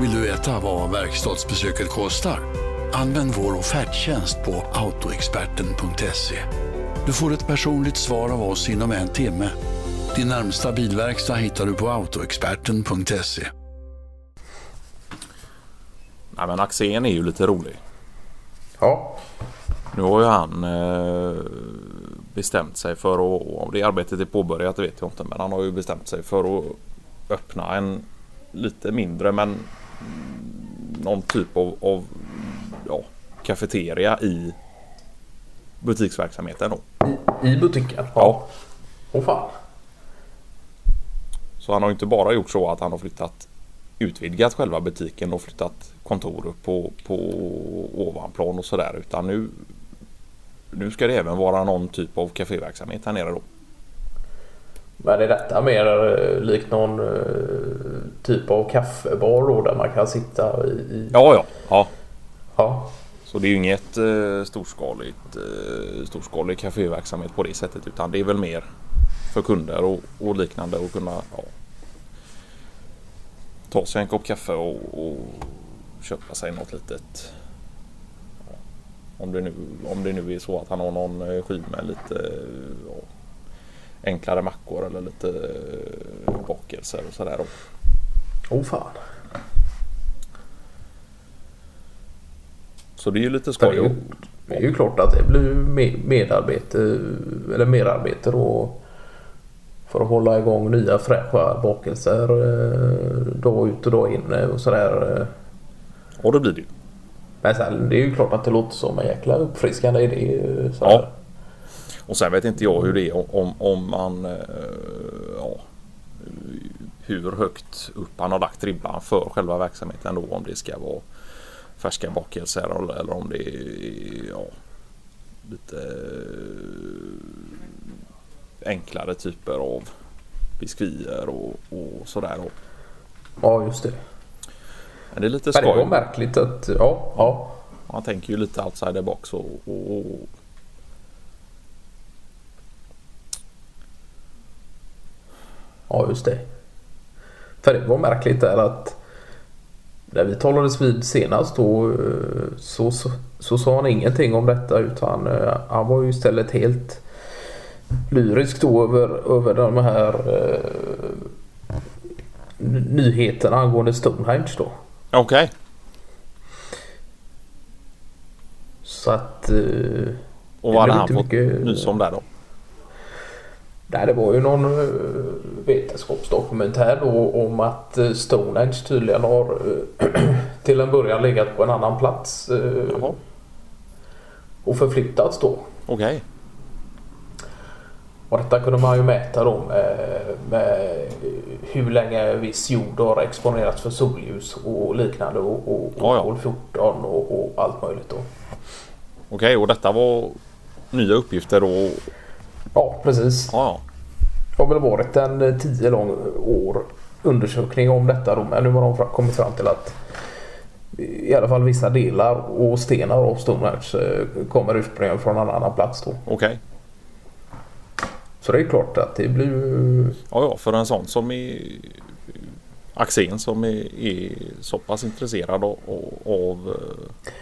Vill du veta vad verkstadsbesöket kostar? Använd vår offerttjänst på autoexperten.se. Du får ett personligt svar av oss inom en timme. Din närmsta bilverkstad hittar du på autoexperten.se. Nej men Axén är ju lite rolig. Ja. Nu har ju han eh, bestämt sig för att, om det arbetet är påbörjat det vet jag inte, men han har ju bestämt sig för att öppna en lite mindre men någon typ av, av ja, kafeteria i butiksverksamheten då. I, i butiken? Ja. Åh fan. Så han har inte bara gjort så att han har flyttat utvidgat själva butiken och flyttat kontor upp på, på ovanplan och sådär utan nu nu ska det även vara någon typ av kaféverksamhet här nere då. Men är detta mer eh, likt någon uh, typ av kaffebar då där man kan sitta i? i... Ja, ja, ja. ja. Så det är ju inget uh, storskaligt, uh, storskalig kaféverksamhet på det sättet utan det är väl mer för kunder och, och liknande att kunna ja, ta sig en kopp kaffe och, och köpa sig något litet. Ja, om, det nu, om det nu är så att han har någon sky med lite ja, enklare mackor eller lite bakelser och sådär. Åh oh, fan. Så det är ju lite skoj. Det är ju, det är ju klart att det blir medarbete eller merarbete då för att hålla igång nya fräscha bakelser eh, dag ut och dag in och sådär. Och det blir det ju. Men sen det är ju klart att det låter som en jäkla uppfriskande idé. Så ja. Och sen vet inte jag hur det är om, om man eh, ja, hur högt upp han har lagt ribban för själva verksamheten då om det ska vara färska bakelser eller om det är ja, lite enklare typer av biskvier och, och sådär. Ja just det. Men det är lite skoj. Det var märkligt att ja, ja. Man tänker ju lite outside the box och, och, och Ja, just det. För det var märkligt där att när vi talades vid senast då så, så, så sa han ingenting om detta utan uh, han var ju istället helt lyrisk då över, över de här uh, nyheterna angående Stonehenge då. Okej. Okay. Så att... Uh, Och vad hade han fått mycket, nys om där då? Nej, det var ju någon uh, vetenskapsdokumentär då om att uh, Stonehenge tydligen har uh, till en början legat på en annan plats. Uh, och förflyttats då. Okej. Okay. Och detta kunde man ju mäta då med, med hur länge viss jord har exponerats för solljus och liknande och, och, och ja, ja. kol 14 och, och, allt möjligt då. Okej, okay, och detta var nya uppgifter då Ja, precis. Ja. Det har väl varit en eh, tio lång år undersökning om detta då, men nu har de kommit fram till att i alla fall vissa delar och stenar av Stonehenge eh, kommer ursprungligen från en annan plats då. Okej. Okay. Så det är klart att det blir Ja, ja, för en sån som är Axén som är, är så pass intresserad av, av eh,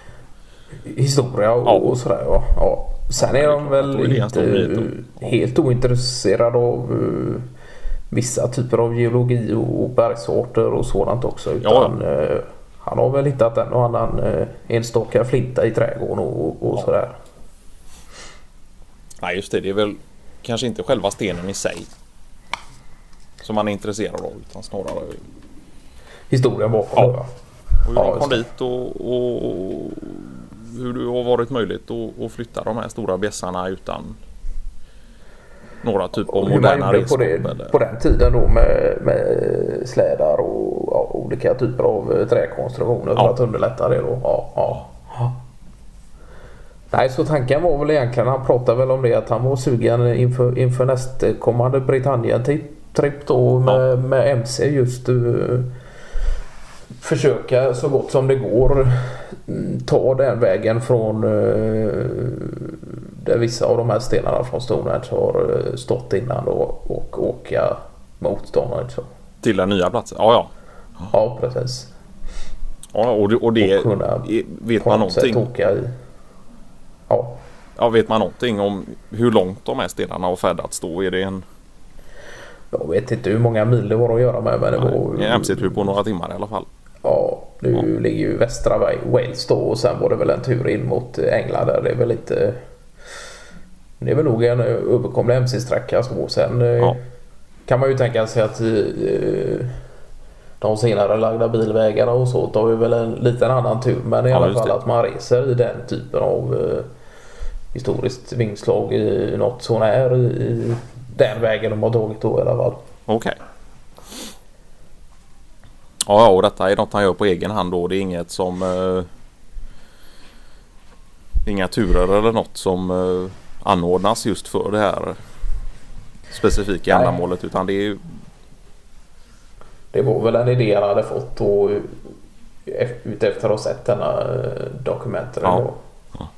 historia och, ja. och sådär. Ja. ja. Sen är de väl inte helt ointresserade av uh, vissa typer av geologi och bergsarter och sådant också. Utan, ja. uh, han har väl hittat en och annan uh, enstaka flinta i trädgården och, och ja. sådär. Nej just det, det är väl kanske inte själva stenen i sig som han är intresserad av utan snarare historien bakom. Ja. Och hur ja, de kom dit och, och hur det har varit möjligt att, att flytta de här stora bjässarna utan några typ av moderna redskap? På, på den tiden då med, med slädar och ja, olika typer av eh, träkonstruktioner ja. för att underlätta det då. Ja, ja. Nej, så tanken var väl egentligen, han pratade väl om det att han var sugen inför, inför nästkommande Britannien-tripp då med, med MC just uh, försöka så gott som det går mm, ta den vägen från uh, där vissa av de här stenarna från Stonehenge har uh, stått innan då, och åka mot Stonehenge. Till den nya platsen? Ja, ja. Ja, precis. Ja, och det, och det och vet man någonting. Åka i. Ja. ja, vet man någonting om hur långt de här stenarna har färdats då? Är det en... Jag vet inte hur många mil det var att göra med. Men det var... En MC-tur på några timmar i alla fall. Ja, nu ja. ligger ju västra Wales då och sen var det väl en tur in mot England där. Det är väl lite... Det är väl nog en överkomlig MC-sträcka så. Sen eh, ja. kan man ju tänka sig att eh, de senare lagda bilvägarna och så tar ju väl en liten annan tur. Men i ja, alla fall det. att man reser i den typen av eh, historiskt vingslag i något sånär i den vägen de har tagit då i alla fall. Okej. Okay. Ja, och detta är något han gör på egen hand då. Det är inget som... Eh, inga turer eller något som eh, anordnas just för det här specifika Nej. ändamålet utan det är det var väl en idé han hade fått då utefter att ha sett denna eh, dokumentet. Ja. Ja.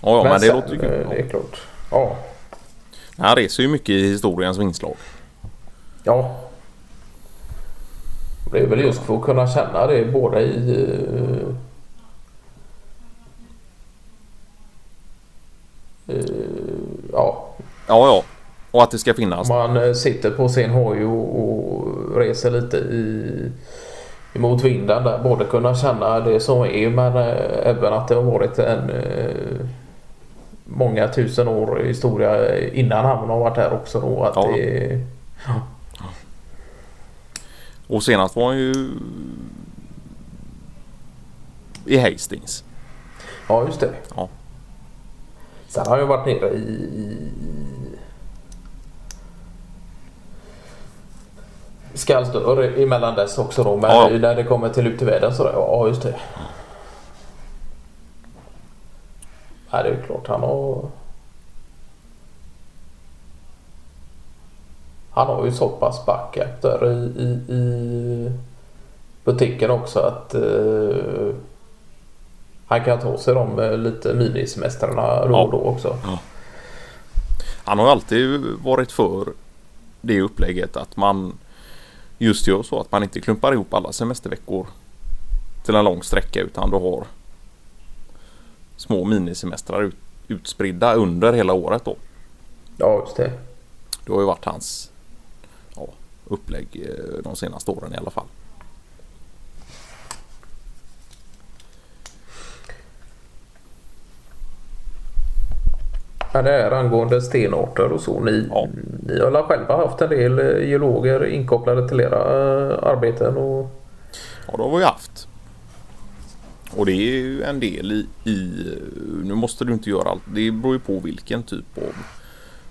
Ja, men, men det låter ju kul. Eh, det är klart. Ja. Han reser ju mycket i historiens vingslag. Ja. Det är väl just för att kunna känna det både i uh, ja. Ja, ja. Och att det ska finnas. Man eh, sitter på sin hoj och, och reser lite i, emot vinden där. Både kunna känna det som är men även att det har varit en äh, många tusen år historia innan han har varit här också. Då, att ja. Det, ja. Och senast var han ju i Hastings. Ja just det. Ja. Sen har jag varit nere i, Skallsdörr emellan dess också då. Men ja. när det kommer till uteväder så ja just det. Ja det är klart han har. Han har ju så pass backup där i, i, i butiken också att uh, han kan ta sig de eh, lite minisemestrarna då och då också. Ja. Han har alltid varit för det upplägget att man just gör så att man inte klumpar ihop alla semesterveckor till en lång sträcka utan du har små minisemestrar ut, utspridda under hela året då. Ja, just det. Det har ju varit hans upplägg eh, de senaste åren i alla fall. Ja, det är angående stenarter och så. Ni, ja. ni har själva haft en del eh, geologer inkopplade till era eh, arbeten? Och... Ja, det har vi haft. Och det är ju en del i, i, Nu måste du inte göra allt. Det beror ju på vilken typ av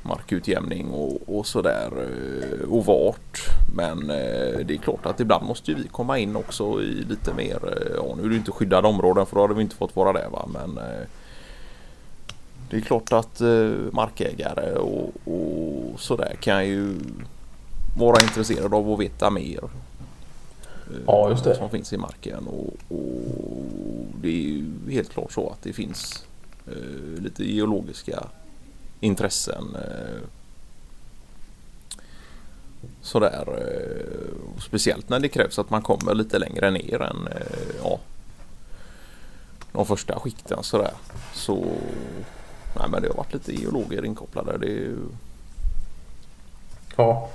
markutjämning och, och sådär eh, och vart. Men det är klart att ibland måste vi komma in också i lite mer, ja nu är det inte skyddade områden för då hade vi inte fått vara där va. Men det är klart att eh, markägare och, och sådär kan ju vara intresserade av att veta mer. Eh, ja, just det. Som finns i marken och, och, det är ju helt klart så att det finns eh, lite geologiska intressen. Eh, sådär. Eh, speciellt när det krävs att man kommer lite längre ner än eh, ja, de första skikten sådär. Så Nej men det har varit lite geologer inkopplade. Det är ju... Ja.